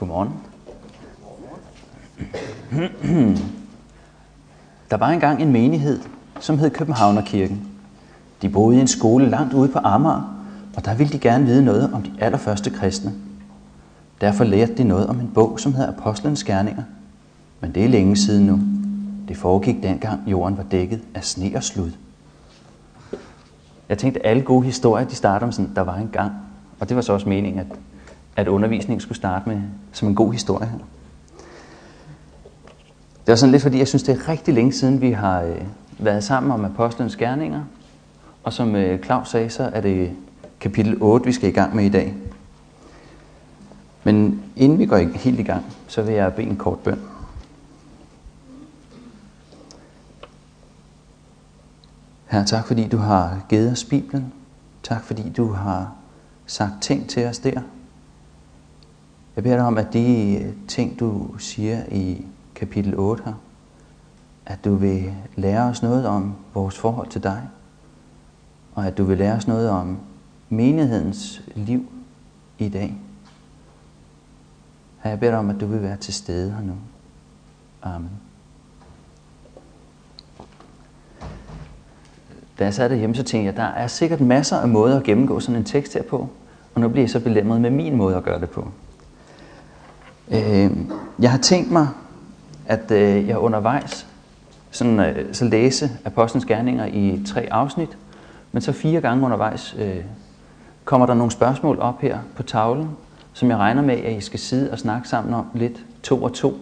Godmorgen. Der var engang en menighed, som hed Københavnerkirken. De boede i en skole langt ude på Amager, og der ville de gerne vide noget om de allerførste kristne. Derfor lærte de noget om en bog, som hedder Apostlenes Gerninger. Men det er længe siden nu. Det foregik dengang jorden var dækket af sne og slud. Jeg tænkte, at alle gode historier, de starter om sådan, der var engang. Og det var så også meningen, at, at undervisningen skulle starte med som en god historie her. Det var sådan lidt, fordi jeg synes, det er rigtig længe siden, vi har øh, været sammen om apostlenes gerninger. Og som øh, Claus sagde, så er det kapitel 8, vi skal i gang med i dag. Men inden vi går helt i gang, så vil jeg bede en kort bøn. Herre, tak fordi du har givet os Bibelen. Tak fordi du har sagt ting til os der. Jeg beder dig om, at de ting, du siger i kapitel 8 her, at du vil lære os noget om vores forhold til dig, og at du vil lære os noget om menighedens liv i dag. Her jeg beder dig om, at du vil være til stede her nu. Amen. Da jeg sad derhjemme, så tænkte jeg, at der er sikkert masser af måder at gennemgå sådan en tekst her på. Og nu bliver jeg så belemret med min måde at gøre det på. Øh, jeg har tænkt mig, at øh, jeg undervejs sådan, øh, så læse Apostlenes Gerninger i tre afsnit, men så fire gange undervejs øh, kommer der nogle spørgsmål op her på tavlen, som jeg regner med, at I skal sidde og snakke sammen om lidt to og to.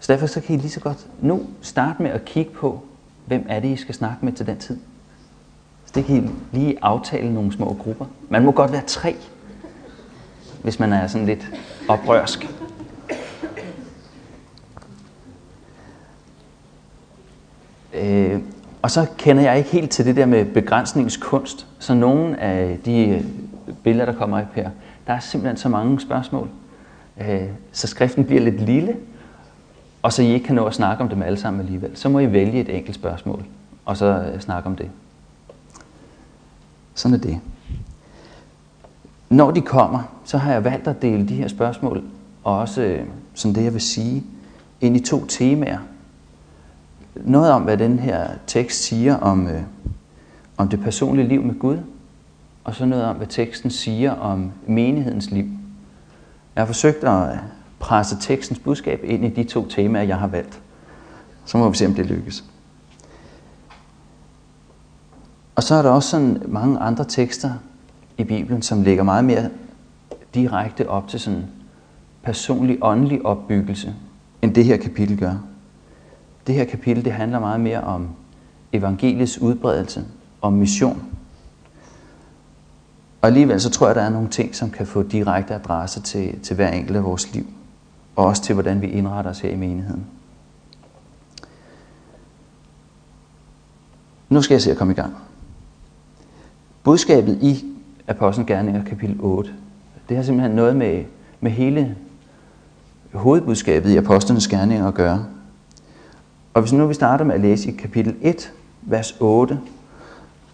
Så derfor så kan I lige så godt nu starte med at kigge på, hvem er det, I skal snakke med til den tid. Så det kan I lige aftale nogle små grupper. Man må godt være tre, hvis man er sådan lidt oprørsk. Øh, og så kender jeg ikke helt til det der med begrænsningskunst. Så nogle af de øh, billeder, der kommer op her, der er simpelthen så mange spørgsmål. Øh, så skriften bliver lidt lille, og så I ikke kan nå at snakke om dem alle sammen alligevel. Så må I vælge et enkelt spørgsmål, og så øh, snakke om det. Sådan er det. Når de kommer, så har jeg valgt at dele de her spørgsmål, og også sådan som det jeg vil sige, ind i to temaer noget om, hvad den her tekst siger om, øh, om det personlige liv med Gud, og så noget om, hvad teksten siger om menighedens liv. Jeg har forsøgt at presse tekstens budskab ind i de to temaer, jeg har valgt. Så må vi se, om det lykkes. Og så er der også sådan mange andre tekster i Bibelen, som ligger meget mere direkte op til sådan personlig åndelig opbyggelse, end det her kapitel gør. Det her kapitel det handler meget mere om evangeliets udbredelse, om mission. Og alligevel så tror jeg, der er nogle ting, som kan få direkte adresse til, til hver enkelt af vores liv. Og også til, hvordan vi indretter os her i menigheden. Nu skal jeg se at komme i gang. Budskabet i Apostlen Gerninger kapitel 8, det har simpelthen noget med, med hele hovedbudskabet i Apostlenes Gerninger at gøre. Og hvis nu vi starter med at læse i kapitel 1, vers 8,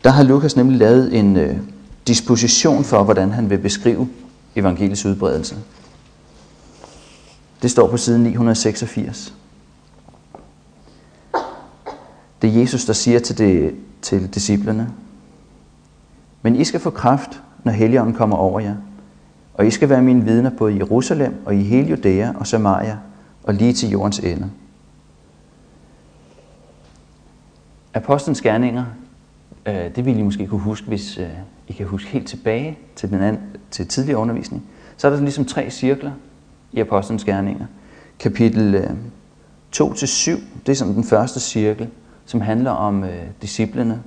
der har Lukas nemlig lavet en øh, disposition for, hvordan han vil beskrive evangeliets udbredelse. Det står på side 986. Det er Jesus, der siger til, det, til disciplerne, Men I skal få kraft, når Helligånden kommer over jer, og I skal være mine vidner både i Jerusalem og i hele Judæa og Samaria og lige til jordens ende. Apostlenes gerninger, øh, det vil I måske kunne huske, hvis øh, I kan huske helt tilbage til, den anden, til tidligere undervisning. Så er der ligesom tre cirkler i Apostlenes gerninger. Kapitel øh, 2-7, det er som den første cirkel, som handler om øh, disciplene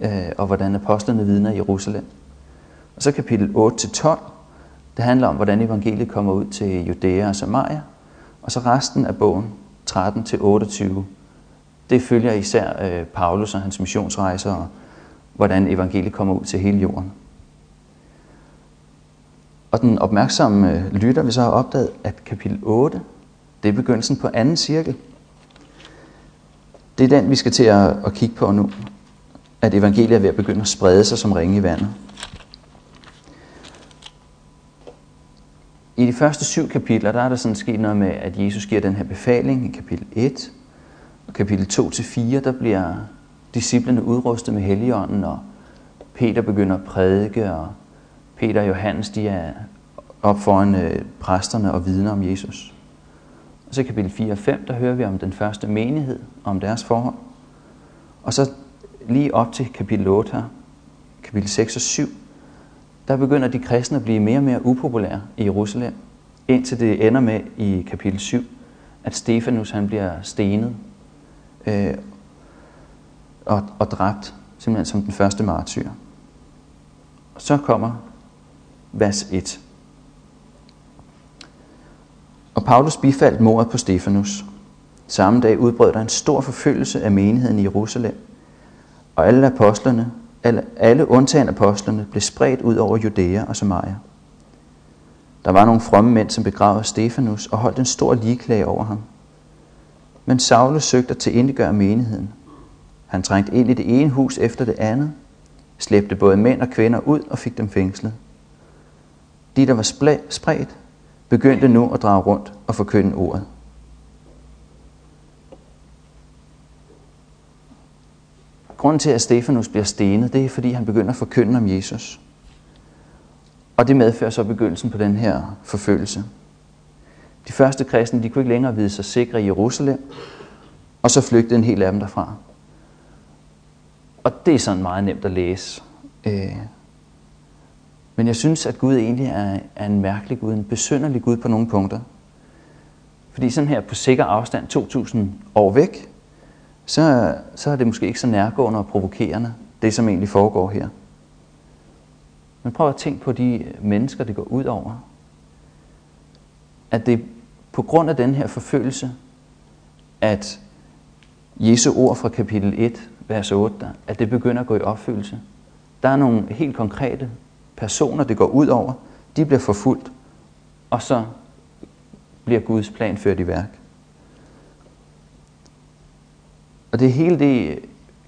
øh, og hvordan apostlene vidner i Jerusalem. Og så kapitel 8-12, det handler om, hvordan evangeliet kommer ud til Judæa og Samaria. Og så resten af bogen, 13-28, det følger især øh, Paulus og hans missionsrejser, og hvordan evangeliet kommer ud til hele jorden. Og den opmærksomme øh, lytter vil så have opdaget, at kapitel 8, det er begyndelsen på anden cirkel. Det er den, vi skal til at, at kigge på nu. At evangeliet er ved at begynde at sprede sig som ringe i vandet. I de første syv kapitler, der er der sådan sket noget med, at Jesus giver den her befaling i kapitel 1. Kapitel 2-4, der bliver disciplene udrustet med Helligånden, og Peter begynder at prædike, og Peter og Johannes, de er op foran øh, præsterne og vidner om Jesus. Og så i kapitel 4 og 5, der hører vi om den første menighed, om deres forhold. Og så lige op til kapitel 8 her, kapitel 6 og 7, der begynder de kristne at blive mere og mere upopulære i Jerusalem, indtil det ender med i kapitel 7, at Stefanus han bliver stenet øh, og, og dræbt, simpelthen som den første martyr. Og så kommer vers 1. Og Paulus bifaldt mordet på Stefanus. Samme dag udbrød der en stor forfølgelse af menigheden i Jerusalem, og alle apostlerne, alle, alle undtagen apostlerne, blev spredt ud over Judæa og Samaria. Der var nogle fromme mænd, som begravede Stefanus og holdt en stor ligeklage over ham. Men Saulus søgte at tilindegøre menigheden. Han trængte ind i det ene hus efter det andet, slæbte både mænd og kvinder ud og fik dem fængslet. De, der var spredt, begyndte nu at drage rundt og forkynde ordet. Grunden til, at Stefanus bliver stenet, det er, fordi han begynder at forkynde om Jesus. Og det medfører så begyndelsen på den her forfølgelse. De første kristne, de kunne ikke længere vide sig sikre i Jerusalem, og så flygtede en hel af dem derfra. Og det er sådan meget nemt at læse. Øh, men jeg synes, at Gud egentlig er, er en mærkelig Gud, en besynderlig Gud på nogle punkter. Fordi sådan her på sikker afstand, 2000 år væk, så, så er det måske ikke så nærgående og provokerende, det som egentlig foregår her. Men prøv at tænke på de mennesker, det går ud over. At det på grund af den her forfølgelse, at Jesu ord fra kapitel 1, vers 8, at det begynder at gå i opfyldelse. Der er nogle helt konkrete personer, det går ud over. De bliver forfulgt, og så bliver Guds plan ført i værk. Og det er hele det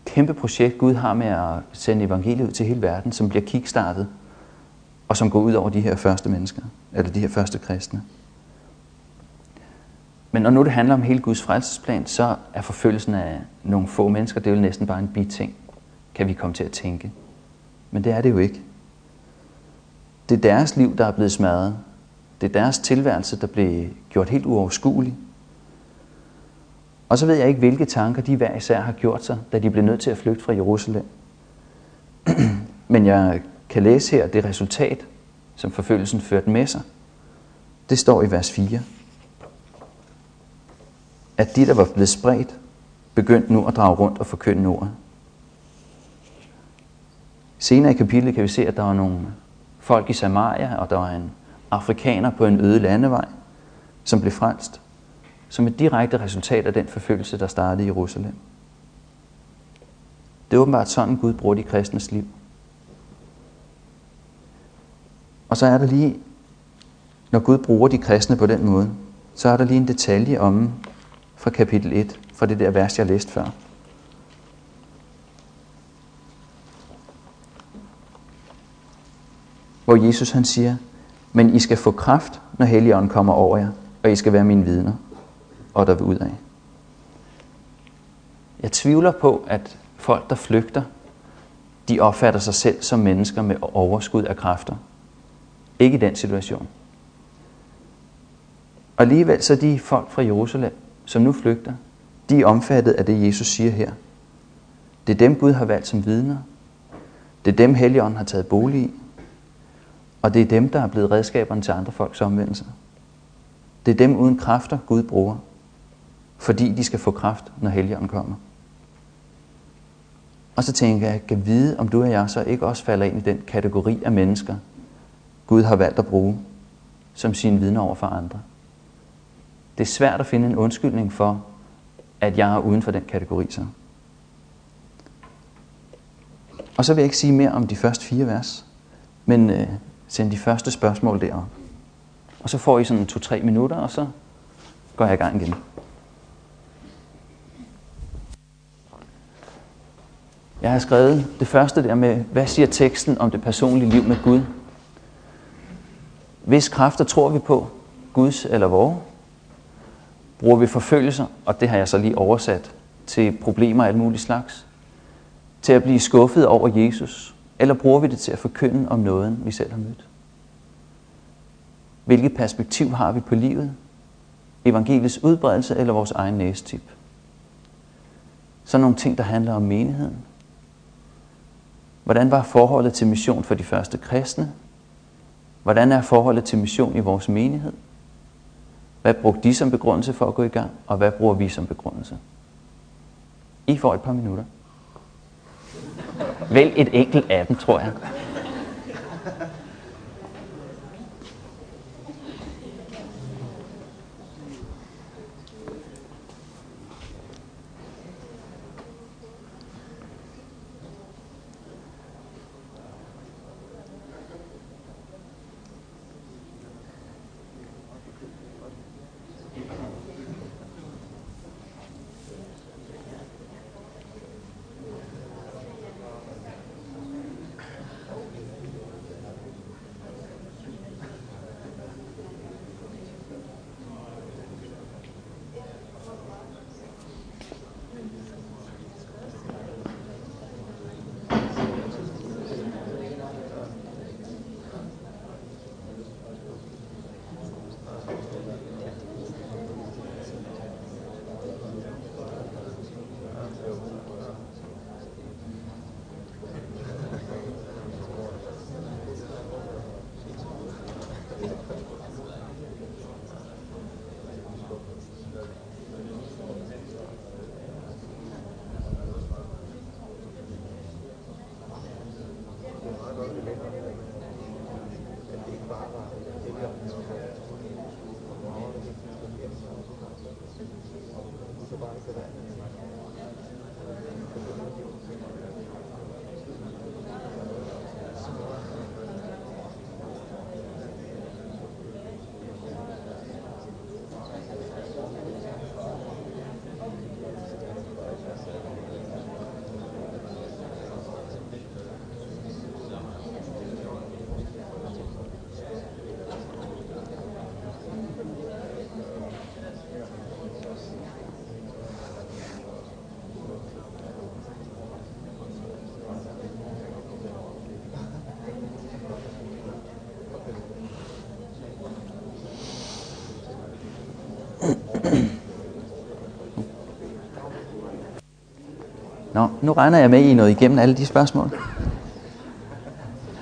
kæmpe projekt, Gud har med at sende evangeliet ud til hele verden, som bliver kickstartet, og som går ud over de her første mennesker, eller de her første kristne. Men når nu det handler om hele Guds frelsesplan, så er forfølgelsen af nogle få mennesker, det er jo næsten bare en biting, kan vi komme til at tænke. Men det er det jo ikke. Det er deres liv, der er blevet smadret. Det er deres tilværelse, der blev gjort helt uoverskuelig. Og så ved jeg ikke, hvilke tanker de hver især har gjort sig, da de blev nødt til at flygte fra Jerusalem. Men jeg kan læse her det resultat, som forfølgelsen førte med sig. Det står i vers 4. At de, der var blevet spredt, begyndte nu at drage rundt og forkynde ordet. Senere i kapitlet kan vi se, at der var nogle folk i Samaria, og der var en afrikaner på en øde landevej, som blev frelst som et direkte resultat af den forfølgelse, der startede i Jerusalem. Det er åbenbart sådan, Gud bruger de kristnes liv. Og så er der lige, når Gud bruger de kristne på den måde, så er der lige en detalje om fra kapitel 1, fra det der vers, jeg læste før. Hvor Jesus han siger, men I skal få kraft, når Helligånden kommer over jer, og I skal være mine vidner og der ud af. Jeg tvivler på, at folk, der flygter, de opfatter sig selv som mennesker med overskud af kræfter. Ikke i den situation. Og alligevel så de folk fra Jerusalem, som nu flygter, de er omfattet af det, Jesus siger her. Det er dem, Gud har valgt som vidner. Det er dem, Helligånden har taget bolig i. Og det er dem, der er blevet redskaberne til andre folks omvendelse. Det er dem uden kræfter, Gud bruger fordi de skal få kraft, når Helligånden kommer. Og så tænker jeg, kan vide, om du og jeg så ikke også falder ind i den kategori af mennesker, Gud har valgt at bruge som sine vidner over for andre. Det er svært at finde en undskyldning for, at jeg er uden for den kategori så. Og så vil jeg ikke sige mere om de første fire vers, men øh, send de første spørgsmål derop. Og så får I sådan to-tre minutter, og så går jeg i gang igen. Jeg har skrevet det første der med, hvad siger teksten om det personlige liv med Gud? Hvis kræfter tror vi på? Guds eller vores? Bruger vi forfølgelser, og det har jeg så lige oversat til problemer af alt muligt slags, til at blive skuffet over Jesus, eller bruger vi det til at forkynde om noget, vi selv har mødt? Hvilket perspektiv har vi på livet? Evangeliets udbredelse eller vores egen næstip? Så nogle ting, der handler om menigheden. Hvordan var forholdet til mission for de første kristne? Hvordan er forholdet til mission i vores menighed? Hvad brugte de som begrundelse for at gå i gang, og hvad bruger vi som begrundelse? I får et par minutter. Vælg et enkelt af dem, tror jeg. Nå, nu regner jeg med, at I er nået igennem alle de spørgsmål.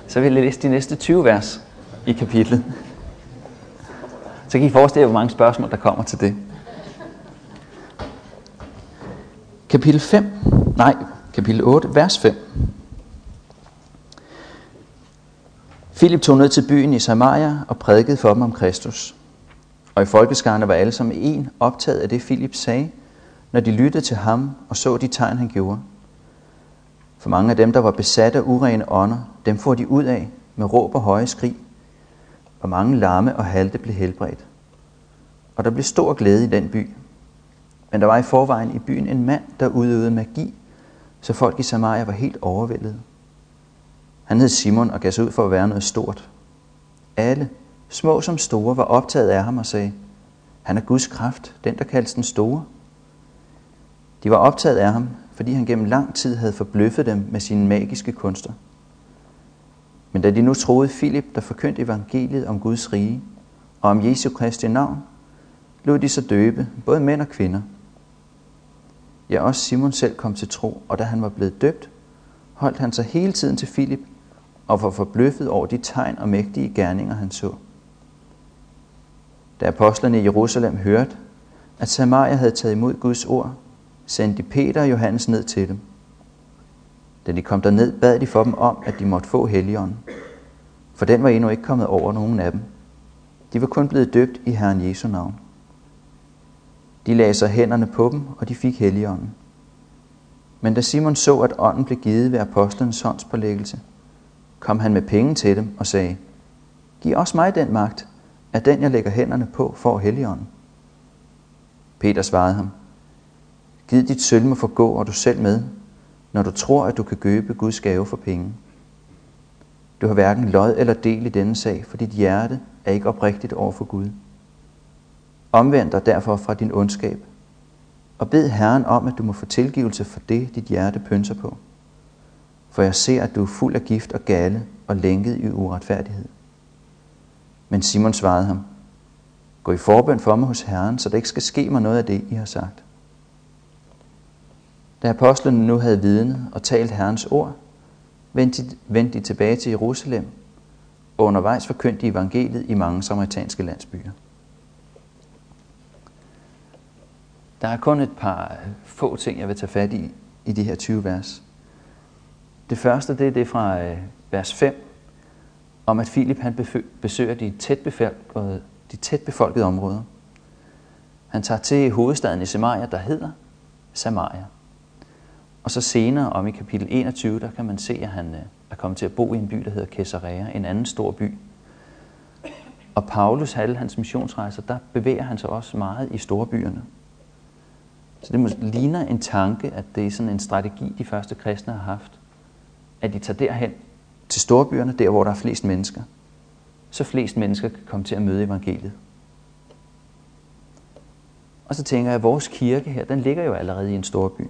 Så vil jeg læse de næste 20 vers i kapitlet. Så kan I forestille jer, hvor mange spørgsmål, der kommer til det. Kapitel 5, nej, kapitel 8, vers 5. Philip tog ned til byen i Samaria og prædikede for dem om Kristus. Og i folkeskarne var alle som en optaget af det, Philip sagde, når de lyttede til ham og så de tegn, han gjorde. For mange af dem, der var besat af urene ånder, dem får de ud af med råb og høje skrig, og mange lamme og halte blev helbredt. Og der blev stor glæde i den by. Men der var i forvejen i byen en mand, der udøvede magi, så folk i Samaria var helt overvældet. Han hed Simon og gav sig ud for at være noget stort. Alle, små som store, var optaget af ham og sagde, han er Guds kraft, den der kaldes den store. De var optaget af ham, fordi han gennem lang tid havde forbløffet dem med sine magiske kunster. Men da de nu troede Filip, der forkyndte evangeliet om Guds rige og om Jesu Kristi navn, lod de så døbe, både mænd og kvinder. Ja, også Simon selv kom til tro, og da han var blevet døbt, holdt han sig hele tiden til Filip og var forbløffet over de tegn og mægtige gerninger, han så. Da apostlerne i Jerusalem hørte, at Samaria havde taget imod Guds ord, sendte de Peter og Johannes ned til dem. Da de kom derned, bad de for dem om, at de måtte få helligånden. For den var endnu ikke kommet over nogen af dem. De var kun blevet døbt i Herren Jesu navn. De lagde sig hænderne på dem, og de fik helligånden. Men da Simon så, at ånden blev givet ved apostlenes håndspålæggelse, kom han med penge til dem og sagde, Giv også mig den magt, at den, jeg lægger hænderne på, får helligånden. Peter svarede ham, Giv dit sølv må forgå, og du selv med, når du tror, at du kan købe Guds gave for penge. Du har hverken lod eller del i denne sag, for dit hjerte er ikke oprigtigt over for Gud. Omvend dig derfor fra din ondskab, og bed Herren om, at du må få tilgivelse for det, dit hjerte pynser på. For jeg ser, at du er fuld af gift og gale og lænket i uretfærdighed. Men Simon svarede ham, Gå i forbøn for mig hos Herren, så der ikke skal ske mig noget af det, I har sagt. Da apostlene nu havde vidnet og talt Herrens ord, vendte de, vendte de tilbage til Jerusalem, og undervejs forkyndte de evangeliet i mange samaritanske landsbyer. Der er kun et par øh, få ting, jeg vil tage fat i i de her 20 vers. Det første, det er det fra øh, vers 5, om at Filip han besøger de tæt befolkede, de tæt befolkede områder. Han tager til hovedstaden i Samaria, der hedder Samaria. Og så senere om i kapitel 21, der kan man se, at han øh, er kommet til at bo i en by, der hedder Caesarea, en anden stor by. Og Paulus, alle hans missionsrejser, der bevæger han sig også meget i storbyerne. Så det ligner en tanke, at det er sådan en strategi, de første kristne har haft. At de tager derhen til storbyerne, der hvor der er flest mennesker. Så flest mennesker kan komme til at møde evangeliet. Og så tænker jeg, at vores kirke her, den ligger jo allerede i en stor by.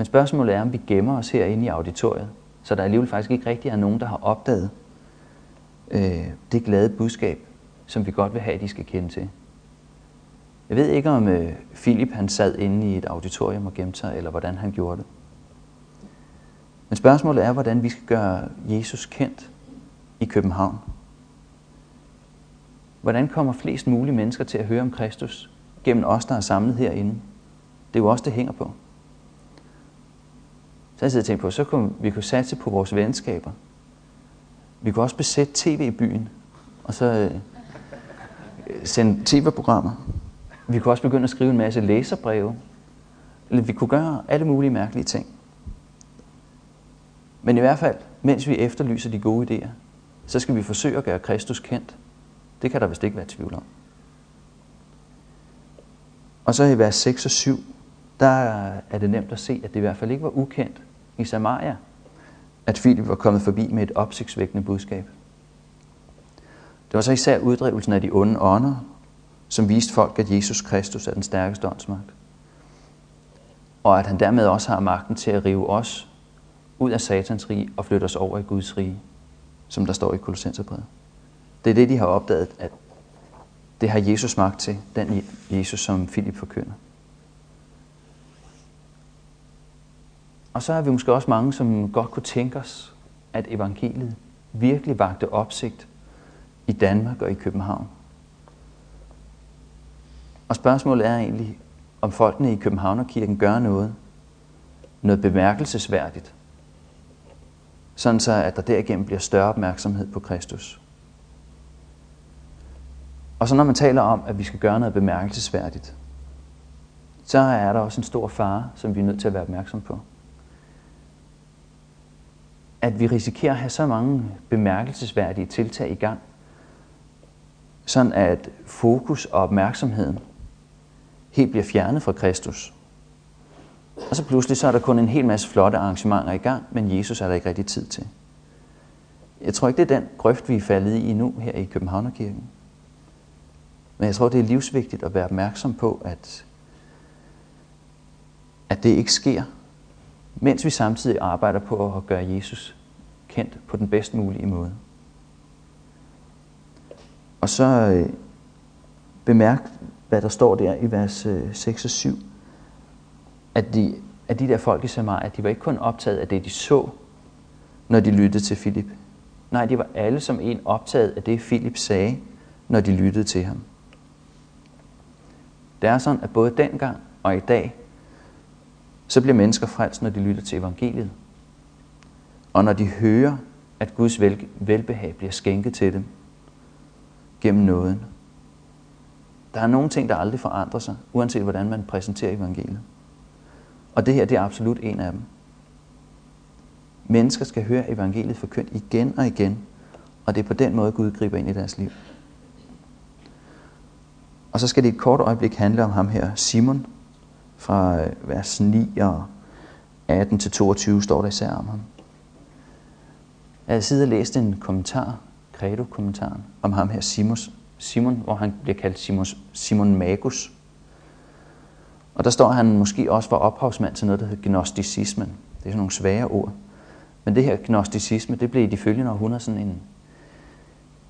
Men spørgsmålet er, om vi gemmer os herinde i auditoriet, så der alligevel faktisk ikke rigtig er nogen, der har opdaget øh, det glade budskab, som vi godt vil have, at de skal kende til. Jeg ved ikke, om øh, Philip han sad inde i et auditorium og gemte sig, eller hvordan han gjorde det. Men spørgsmålet er, hvordan vi skal gøre Jesus kendt i København. Hvordan kommer flest mulige mennesker til at høre om Kristus gennem os, der er samlet herinde? Det er jo også det hænger på. Så jeg sidder og tænkt på, så kunne vi kunne satse på vores venskaber. Vi kunne også besætte tv i byen, og så øh, sende tv-programmer. Vi kunne også begynde at skrive en masse læserbreve. Eller vi kunne gøre alle mulige mærkelige ting. Men i hvert fald, mens vi efterlyser de gode idéer, så skal vi forsøge at gøre Kristus kendt. Det kan der vist ikke være tvivl om. Og så i vers 6 og 7, der er det nemt at se, at det i hvert fald ikke var ukendt i Samaria, at Filip var kommet forbi med et opsigtsvækkende budskab. Det var så især uddrivelsen af de onde ånder, som viste folk, at Jesus Kristus er den stærkeste åndsmagt. Og at han dermed også har magten til at rive os ud af satans rige og flytte os over i Guds rige, som der står i Kolossenserbrevet. Det er det, de har opdaget, at det har Jesus magt til, den Jesus, som Filip forkynder. Og så er vi måske også mange, som godt kunne tænke os, at evangeliet virkelig vagte opsigt i Danmark og i København. Og spørgsmålet er egentlig, om folkene i Københavnerkirken gør noget, noget bemærkelsesværdigt, sådan så at der derigennem bliver større opmærksomhed på Kristus. Og så når man taler om, at vi skal gøre noget bemærkelsesværdigt, så er der også en stor fare, som vi er nødt til at være opmærksom på. At vi risikerer at have så mange bemærkelsesværdige tiltag i gang, sådan at fokus og opmærksomheden helt bliver fjernet fra Kristus. Og så pludselig så er der kun en hel masse flotte arrangementer i gang, men Jesus er der ikke rigtig tid til. Jeg tror ikke, det er den grøft, vi er faldet i nu her i Københavnerkirken. Men jeg tror, det er livsvigtigt at være opmærksom på, at, at det ikke sker, mens vi samtidig arbejder på at gøre Jesus kendt på den bedst mulige måde. Og så øh, bemærk, hvad der står der i vers øh, 6 og 7, at de, at de der folk i Samaria, de var ikke kun optaget af det, de så, når de lyttede til Filip. Nej, de var alle som en optaget af det, Filip sagde, når de lyttede til ham. Det er sådan, at både dengang og i dag, så bliver mennesker frelst, når de lytter til evangeliet. Og når de hører, at Guds vel, velbehag bliver skænket til dem gennem nåden. Der er nogle ting, der aldrig forandrer sig, uanset hvordan man præsenterer evangeliet. Og det her, det er absolut en af dem. Mennesker skal høre evangeliet forkyndt igen og igen, og det er på den måde, Gud griber ind i deres liv. Og så skal det et kort øjeblik handle om ham her, Simon, fra øh, vers 9 og 18 til 22 står der især om ham. Jeg havde siddet og læst en kommentar, Credo-kommentaren om ham her Simon, Simon, hvor han bliver kaldt Simon, Simon Magus. Og der står, at han måske også var ophavsmand til noget, der hedder gnosticismen. Det er sådan nogle svære ord. Men det her gnosticisme, det blev i de følgende århundreder sådan en,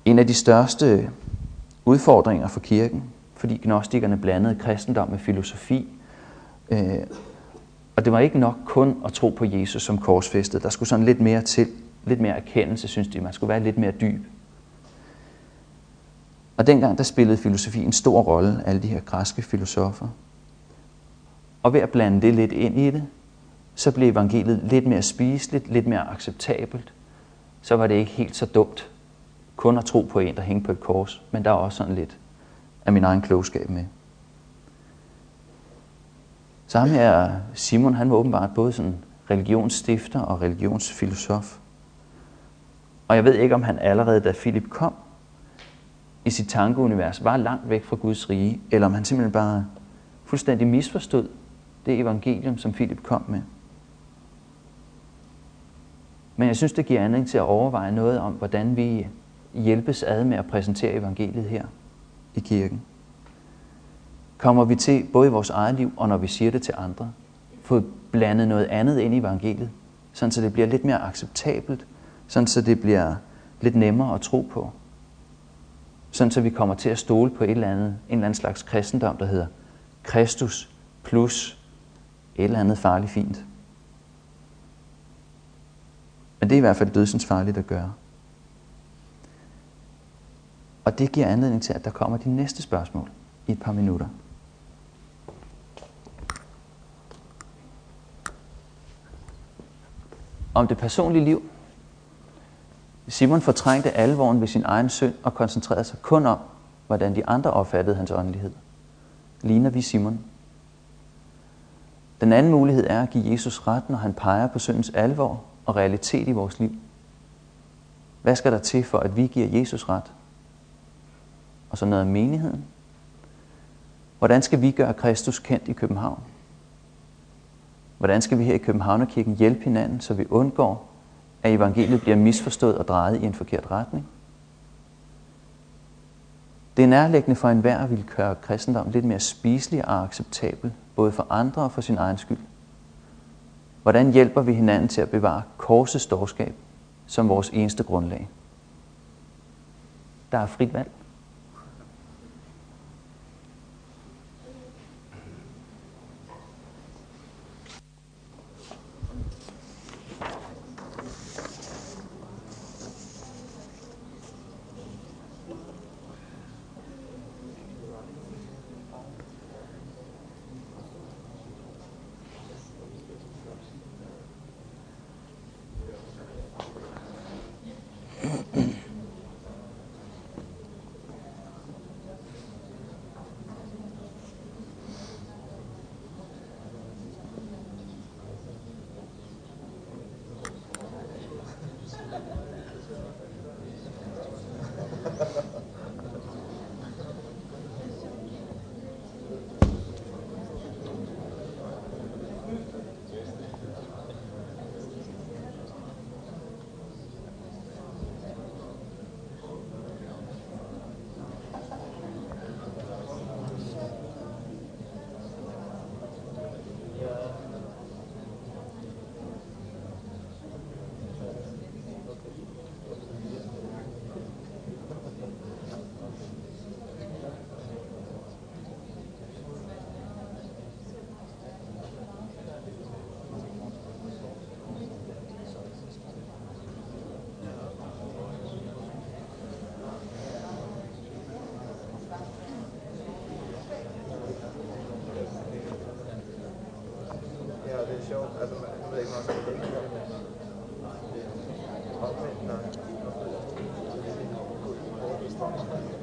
en af de største udfordringer for kirken, fordi gnostikerne blandede kristendom med filosofi. Øh, og det var ikke nok kun at tro på Jesus som korsfæstet. Der skulle sådan lidt mere til, lidt mere erkendelse, synes de. Man skulle være lidt mere dyb. Og dengang der spillede filosofi en stor rolle, alle de her græske filosofer. Og ved at blande det lidt ind i det, så blev evangeliet lidt mere spiseligt, lidt mere acceptabelt. Så var det ikke helt så dumt kun at tro på en, der hængte på et kors, men der er også sådan lidt af min egen klogskab med. Så ham her, Simon, han var åbenbart både sådan religionsstifter og religionsfilosof. Og jeg ved ikke, om han allerede, da Filip kom, i sit tankeunivers var langt væk fra Guds rige, eller om han simpelthen bare fuldstændig misforstod det evangelium, som Filip kom med. Men jeg synes, det giver anledning til at overveje noget om, hvordan vi hjælpes ad med at præsentere evangeliet her i kirken. Kommer vi til, både i vores eget liv og når vi siger det til andre, få blandet noget andet ind i evangeliet, sådan så det bliver lidt mere acceptabelt, sådan så det bliver lidt nemmere at tro på. Sådan så vi kommer til at stole på et eller andet, en eller anden slags kristendom, der hedder Kristus plus et eller andet farligt fint. Men det er i hvert fald dødsens farligt at gøre. Og det giver anledning til, at der kommer de næste spørgsmål i et par minutter. Om det personlige liv. Simon fortrængte alvoren ved sin egen synd og koncentrerede sig kun om, hvordan de andre opfattede hans åndelighed. Ligner vi Simon? Den anden mulighed er at give Jesus ret, når han peger på syndens alvor og realitet i vores liv. Hvad skal der til for, at vi giver Jesus ret? Og så noget om menigheden. Hvordan skal vi gøre Kristus kendt i København? Hvordan skal vi her i Københavnerkirken hjælpe hinanden, så vi undgår, at evangeliet bliver misforstået og drejet i en forkert retning? Det er nærliggende for enhver at ville gøre kristendom lidt mere spiselig og acceptabel, både for andre og for sin egen skyld. Hvordan hjælper vi hinanden til at bevare korsets dårskab som vores eneste grundlag? Der er frit valg. Thank you.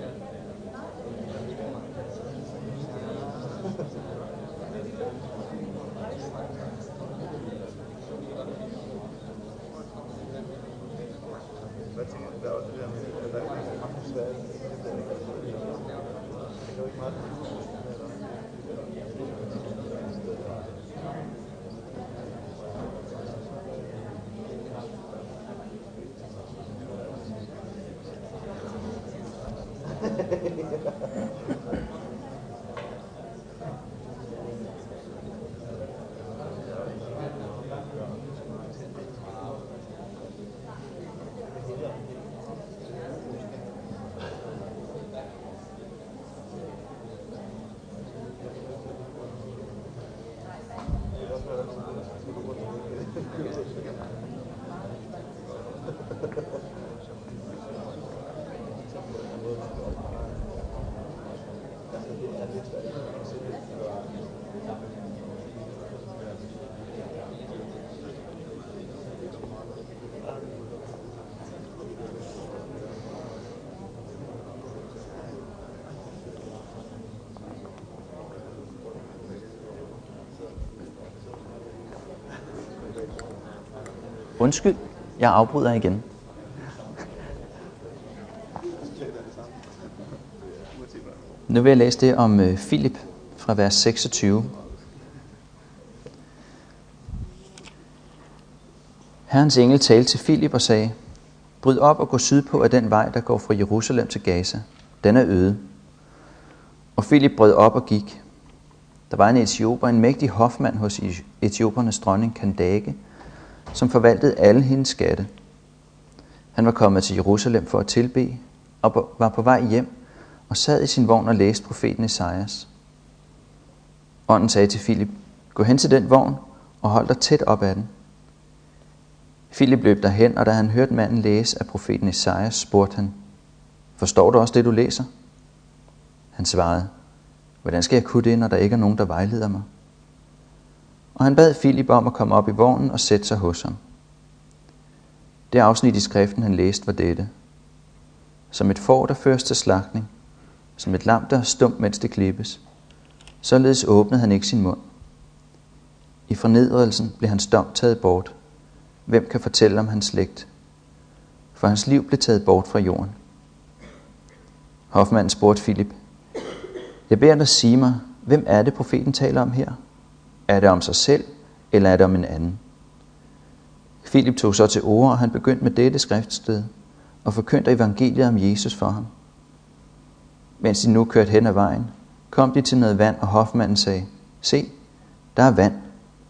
Undskyld, jeg afbryder igen. Nu vil jeg læse det om øh, Filip fra vers 26. Herrens engel talte til Filip og sagde, Bryd op og gå sydpå af den vej, der går fra Jerusalem til Gaza. Den er øde. Og Filip brød op og gik. Der var en etioper, en mægtig hofmand hos etiopernes dronning Kandake, som forvaltede alle hendes skatte. Han var kommet til Jerusalem for at tilbe, og var på vej hjem, og sad i sin vogn og læste profeten Esajas. Ånden sagde til Filip, gå hen til den vogn og hold dig tæt op ad den. Filip løb derhen, og da han hørte manden læse af profeten Esajas, spurgte han, Forstår du også det, du læser? Han svarede, Hvordan skal jeg kunne det, når der ikke er nogen, der vejleder mig? Og han bad Filip om at komme op i vognen og sætte sig hos ham. Det afsnit i skriften, han læste, var dette. Som et får, der føres til slagtning, som et lam, der er stumt, mens det klippes. Således åbnede han ikke sin mund. I fornedrelsen blev hans dom taget bort. Hvem kan fortælle om hans slægt? For hans liv blev taget bort fra jorden. Hofmanden spurgte Filip, Jeg beder dig sige mig, hvem er det, profeten taler om her? Er det om sig selv, eller er det om en anden? Filip tog så til ord, og han begyndte med dette skriftsted og forkyndte evangeliet om Jesus for ham. Mens de nu kørte hen ad vejen, kom de til noget vand, og hofmanden sagde, Se, der er vand.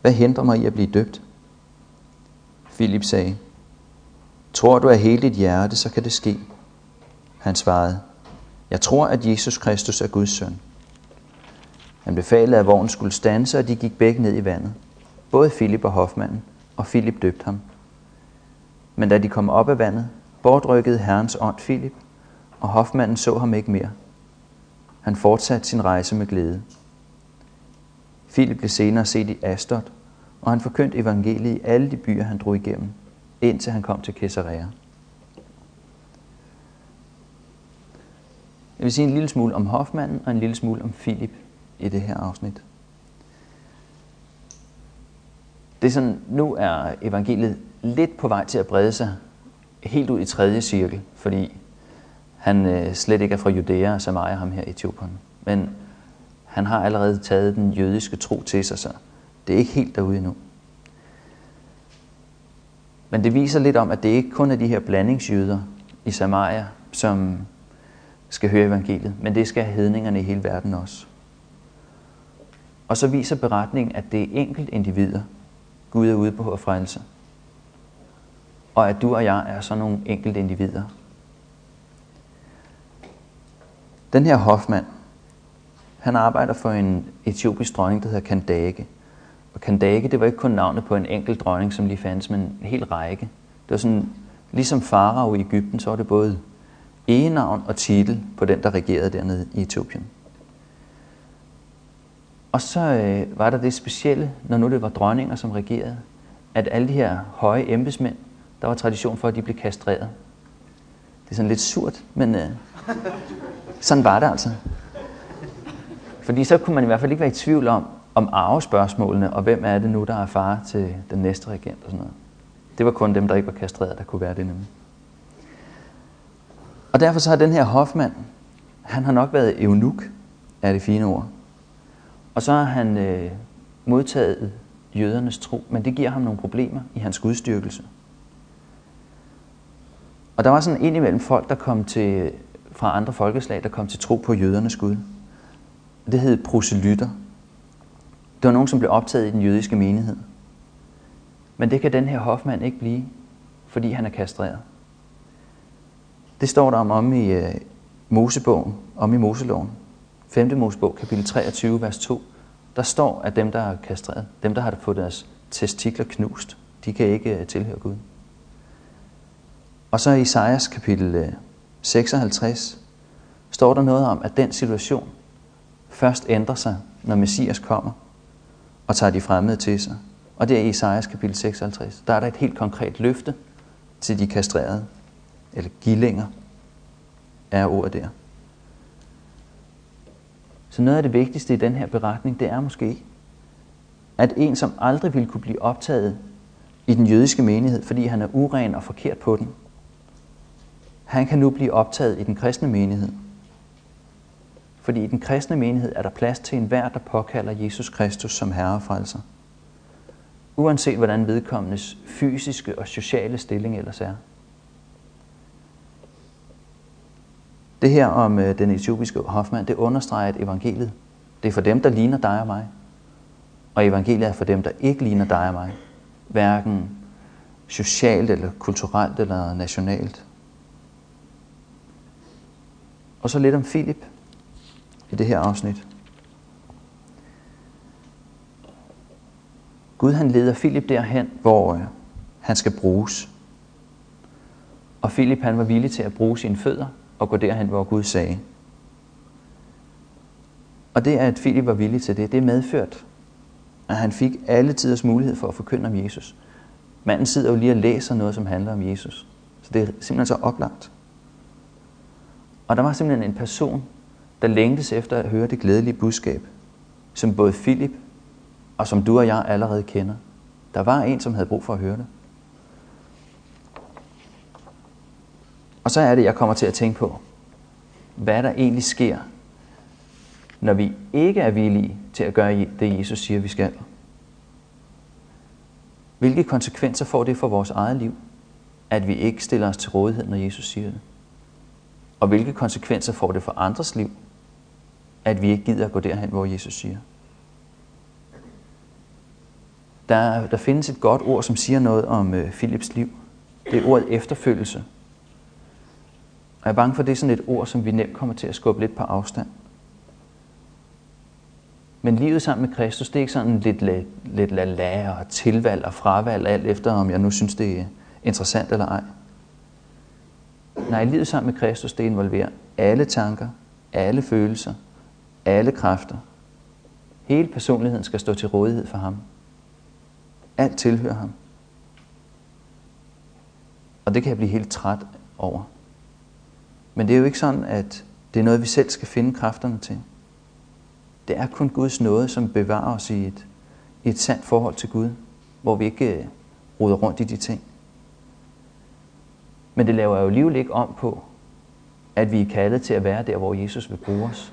Hvad hindrer mig i at blive døbt? Filip sagde, Tror du af hele dit hjerte, så kan det ske. Han svarede, Jeg tror, at Jesus Kristus er Guds søn. Han befalede, at vognen skulle stanse, og de gik begge ned i vandet. Både Filip og hofmanden, og Filip døbte ham. Men da de kom op af vandet, bortrykkede Herrens ånd Filip, og hofmanden så ham ikke mere. Han fortsatte sin rejse med glæde. Filip blev senere set i Astot, og han forkyndte evangeliet i alle de byer, han drog igennem, indtil han kom til Caesarea. Jeg vil sige en lille smule om hofmanden og en lille smule om Filip i det her afsnit. Det er sådan, nu er evangeliet lidt på vej til at brede sig helt ud i tredje cirkel, fordi han øh, slet ikke er fra Judæa og Samaria, ham her i Etiopien. Men han har allerede taget den jødiske tro til sig, så det er ikke helt derude endnu. Men det viser lidt om, at det ikke kun er de her blandingsjøder i Samaria, som skal høre evangeliet, men det skal hedningerne i hele verden også. Og så viser beretningen, at det er enkelt individer, Gud er ude på at frelse. Og at du og jeg er sådan nogle enkelte individer. Den her hofmand, han arbejder for en etiopisk dronning, der hedder Kandake. Og Kandake, det var ikke kun navnet på en enkelt dronning, som lige fandtes, men en hel række. Det var sådan, ligesom farao i Ægypten, så var det både egenavn og titel på den, der regerede dernede i Etiopien. Og så øh, var der det specielle, når nu det var dronninger, som regerede, at alle de her høje embedsmænd, der var tradition for, at de blev kastreret. Det er sådan lidt surt, men øh, sådan var det altså. Fordi så kunne man i hvert fald ikke være i tvivl om, om arvespørgsmålene, og hvem er det nu, der er far til den næste regent og sådan noget. Det var kun dem, der ikke var kastreret, der kunne være det nemme. Og derfor så har den her hofmand, han har nok været eunuk, er det fine ord. Og så har han øh, modtaget jødernes tro, men det giver ham nogle problemer i hans gudstyrkelse. Og der var sådan en imellem folk, der kom til, fra andre folkeslag, der kom til tro på jødernes Gud. Det hed proselytter. Det var nogen, som blev optaget i den jødiske menighed. Men det kan den her hofmand ikke blive, fordi han er kastreret. Det står der om, om i uh, Mosebogen, om i Moseloven. 5. Mosebog, kapitel 23, vers 2. Der står, at dem, der er kastreret, dem, der har fået deres testikler knust, de kan ikke øh, tilhøre Gud. Og så i Isaias kapitel øh, 56 står der noget om, at den situation først ændrer sig, når Messias kommer og tager de fremmede til sig. Og det er i Isaias kapitel 56. Der er der et helt konkret løfte til de kastrerede, eller gillinger, er ordet der. Så noget af det vigtigste i den her beretning, det er måske, at en, som aldrig ville kunne blive optaget i den jødiske menighed, fordi han er uren og forkert på den. Han kan nu blive optaget i den kristne menighed. Fordi i den kristne menighed er der plads til enhver, der påkalder Jesus Kristus som Herre og Frelser. Uanset hvordan vedkommendes fysiske og sociale stilling ellers er. Det her om øh, den etiopiske hofmand, det understreger, at evangeliet, det er for dem, der ligner dig og mig. Og evangeliet er for dem, der ikke ligner dig og mig. Hverken socialt eller kulturelt eller nationalt. Og så lidt om Filip i det her afsnit. Gud han leder Filip derhen, hvor øh, han skal bruges. Og Filip han var villig til at bruge sine fødder og gå derhen, hvor Gud sagde. Og det, at Filip var villig til det, det medført, at han fik alle tiders mulighed for at forkynde om Jesus. Manden sidder jo lige og læser noget, som handler om Jesus. Så det er simpelthen så oplagt. Og der var simpelthen en person, der længtes efter at høre det glædelige budskab, som både Filip og som du og jeg allerede kender. Der var en, som havde brug for at høre det. Og så er det, jeg kommer til at tænke på, hvad der egentlig sker, når vi ikke er villige til at gøre det, Jesus siger, vi skal. Hvilke konsekvenser får det for vores eget liv, at vi ikke stiller os til rådighed, når Jesus siger det? Og hvilke konsekvenser får det for andres liv, at vi ikke gider at gå derhen, hvor Jesus siger? Der, der findes et godt ord, som siger noget om øh, Philips liv. Det er ordet efterfølgelse. Og jeg er bange for, at det er sådan et ord, som vi nemt kommer til at skubbe lidt på afstand. Men livet sammen med Kristus, det er ikke sådan lidt, lidt, lidt la og tilvalg og fravalg, alt efter om jeg nu synes, det er interessant eller ej. Nej, livet sammen med Kristus, det involverer alle tanker, alle følelser, alle kræfter. Hele personligheden skal stå til rådighed for ham. Alt tilhører ham. Og det kan jeg blive helt træt over. Men det er jo ikke sådan, at det er noget, vi selv skal finde kræfterne til. Det er kun Guds nåde, som bevarer os i et, i et sandt forhold til Gud, hvor vi ikke øh, roder rundt i de ting. Men det laver jo alligevel ikke om på, at vi er kaldet til at være der, hvor Jesus vil bruge os.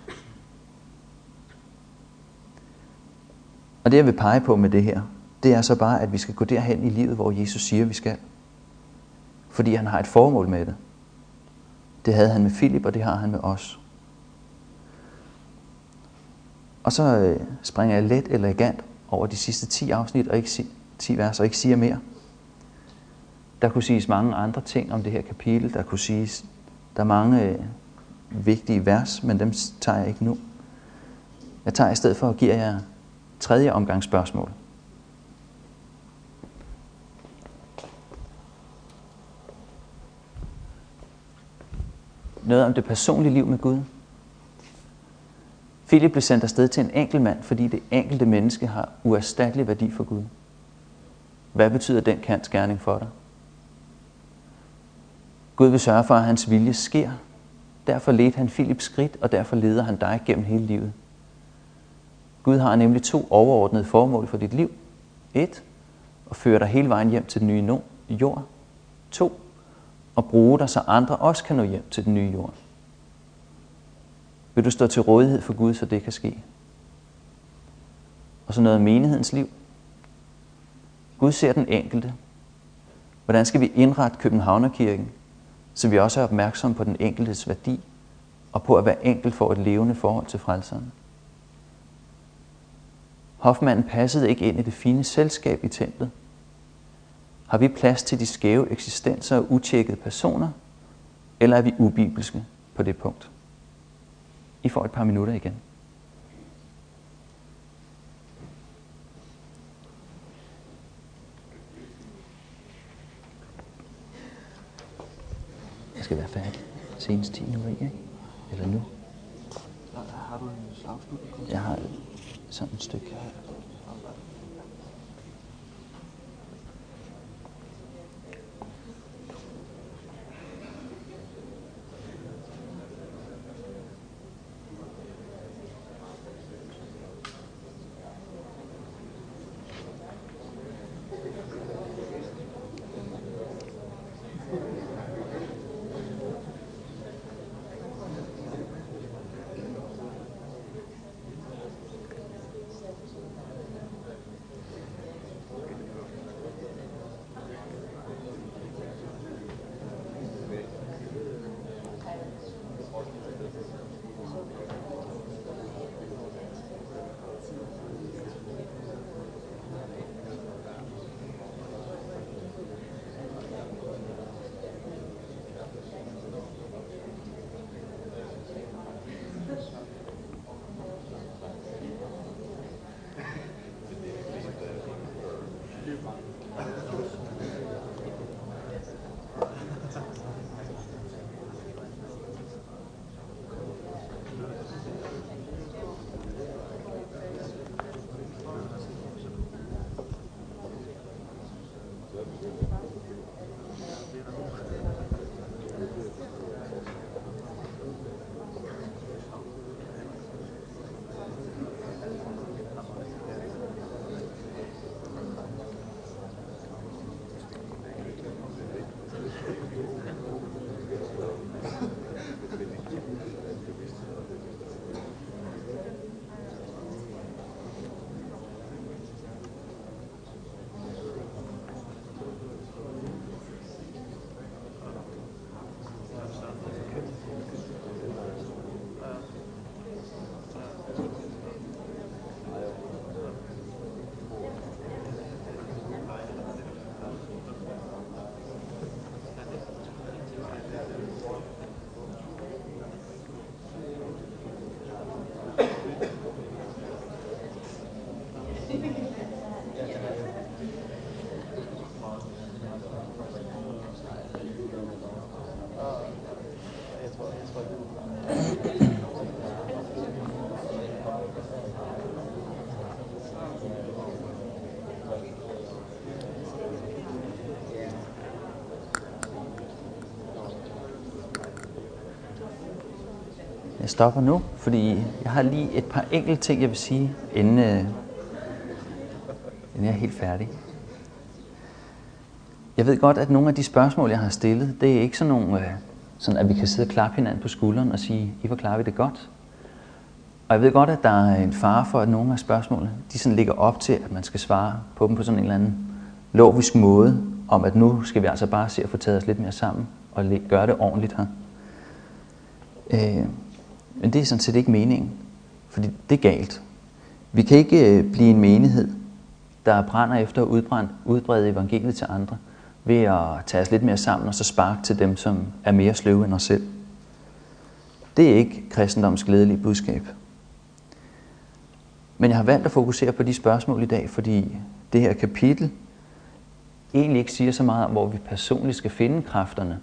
Og det jeg vil pege på med det her, det er så bare, at vi skal gå derhen i livet, hvor Jesus siger, vi skal. Fordi han har et formål med det. Det havde han med Filip, og det har han med os. Og så øh, springer jeg let elegant over de sidste 10 afsnit, og ikke 10 vers, og ikke siger mere. Der kunne siges mange andre ting om det her kapitel. Der kunne siges, der er mange øh, vigtige vers, men dem tager jeg ikke nu. Jeg tager i stedet for at give jer tredje omgang spørgsmål. Noget om det personlige liv med Gud. Philip blev sendt afsted til en enkelt mand, fordi det enkelte menneske har uerstattelig værdi for Gud. Hvad betyder den kants gerning for dig? Gud vil sørge for, at hans vilje sker. Derfor ledte han Philips skridt, og derfor leder han dig gennem hele livet. Gud har nemlig to overordnede formål for dit liv. Et, at føre dig hele vejen hjem til den nye jord. To, og bruge dig, så andre også kan nå hjem til den nye jord. Vil du stå til rådighed for Gud, så det kan ske? Og så noget af menighedens liv. Gud ser den enkelte. Hvordan skal vi indrette Københavnerkirken, så vi også er opmærksomme på den enkeltes værdi, og på at hver enkelt får et levende forhold til frelseren? Hofmanden passede ikke ind i det fine selskab i templet. Har vi plads til de skæve eksistenser og utjekkede personer, eller er vi ubibelske på det punkt? I får et par minutter igen. Jeg skal være færdig senest 10 minutter, ikke? Eller nu? Har du en afslutning? Jeg har sådan et stykke Jeg stopper nu, fordi jeg har lige et par enkelte ting, jeg vil sige, inden, øh, inden jeg er helt færdig. Jeg ved godt, at nogle af de spørgsmål, jeg har stillet, det er ikke sådan nogle, øh, sådan at vi kan sidde og klappe hinanden på skulderen og sige, I hvor klarer vi det godt. Og jeg ved godt, at der er en fare for, at nogle af spørgsmålene, de sådan ligger op til, at man skal svare på dem på sådan en eller anden logisk måde, om at nu skal vi altså bare se at få taget os lidt mere sammen og gøre det ordentligt her. Øh, men det er sådan set ikke meningen, fordi det er galt. Vi kan ikke øh, blive en menighed, der brænder efter at udbrede evangeliet til andre, ved at tage os lidt mere sammen og så sparke til dem, som er mere sløve end os selv. Det er ikke kristendoms glædelige budskab. Men jeg har valgt at fokusere på de spørgsmål i dag, fordi det her kapitel egentlig ikke siger så meget om, hvor vi personligt skal finde kræfterne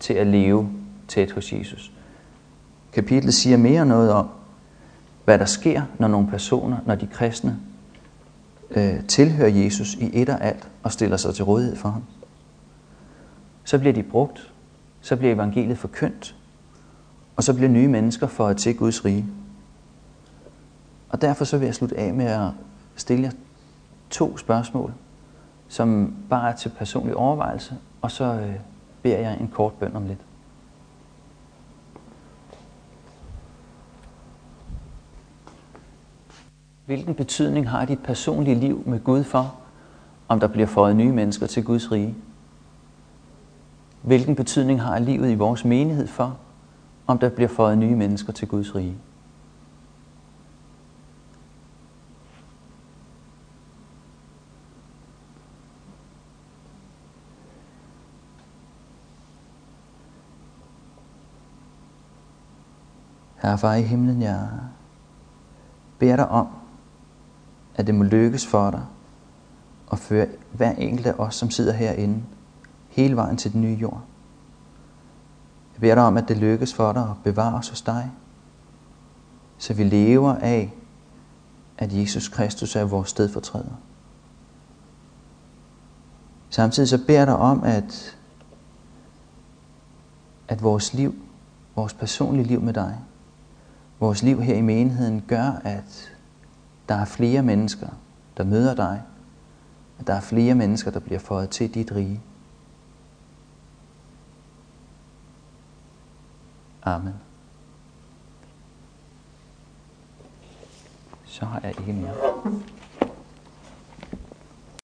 til at leve tæt hos Jesus. Kapitlet siger mere noget om, hvad der sker, når nogle personer, når de kristne, øh, tilhører Jesus i et og alt og stiller sig til rådighed for ham. Så bliver de brugt, så bliver evangeliet forkyndt, og så bliver nye mennesker for at til Guds rige. Og derfor så vil jeg slutte af med at stille jer to spørgsmål, som bare er til personlig overvejelse, og så øh, beder jeg en kort bøn om lidt. Hvilken betydning har dit personlige liv med Gud for, om der bliver fået nye mennesker til Guds rige? Hvilken betydning har livet i vores menighed for, om der bliver fået nye mennesker til Guds rige? Herre far i himlen, jeg beder dig om, at det må lykkes for dig at føre hver enkelt af os, som sidder herinde, hele vejen til den nye jord. Jeg beder dig om, at det lykkes for dig at bevare os hos dig, så vi lever af, at Jesus Kristus er vores stedfortræder. Samtidig så beder jeg dig om, at, at vores liv, vores personlige liv med dig, vores liv her i menigheden gør, at der er flere mennesker, der møder dig, at der er flere mennesker, der bliver fået til dit rige. Amen. Så har jeg ikke mere.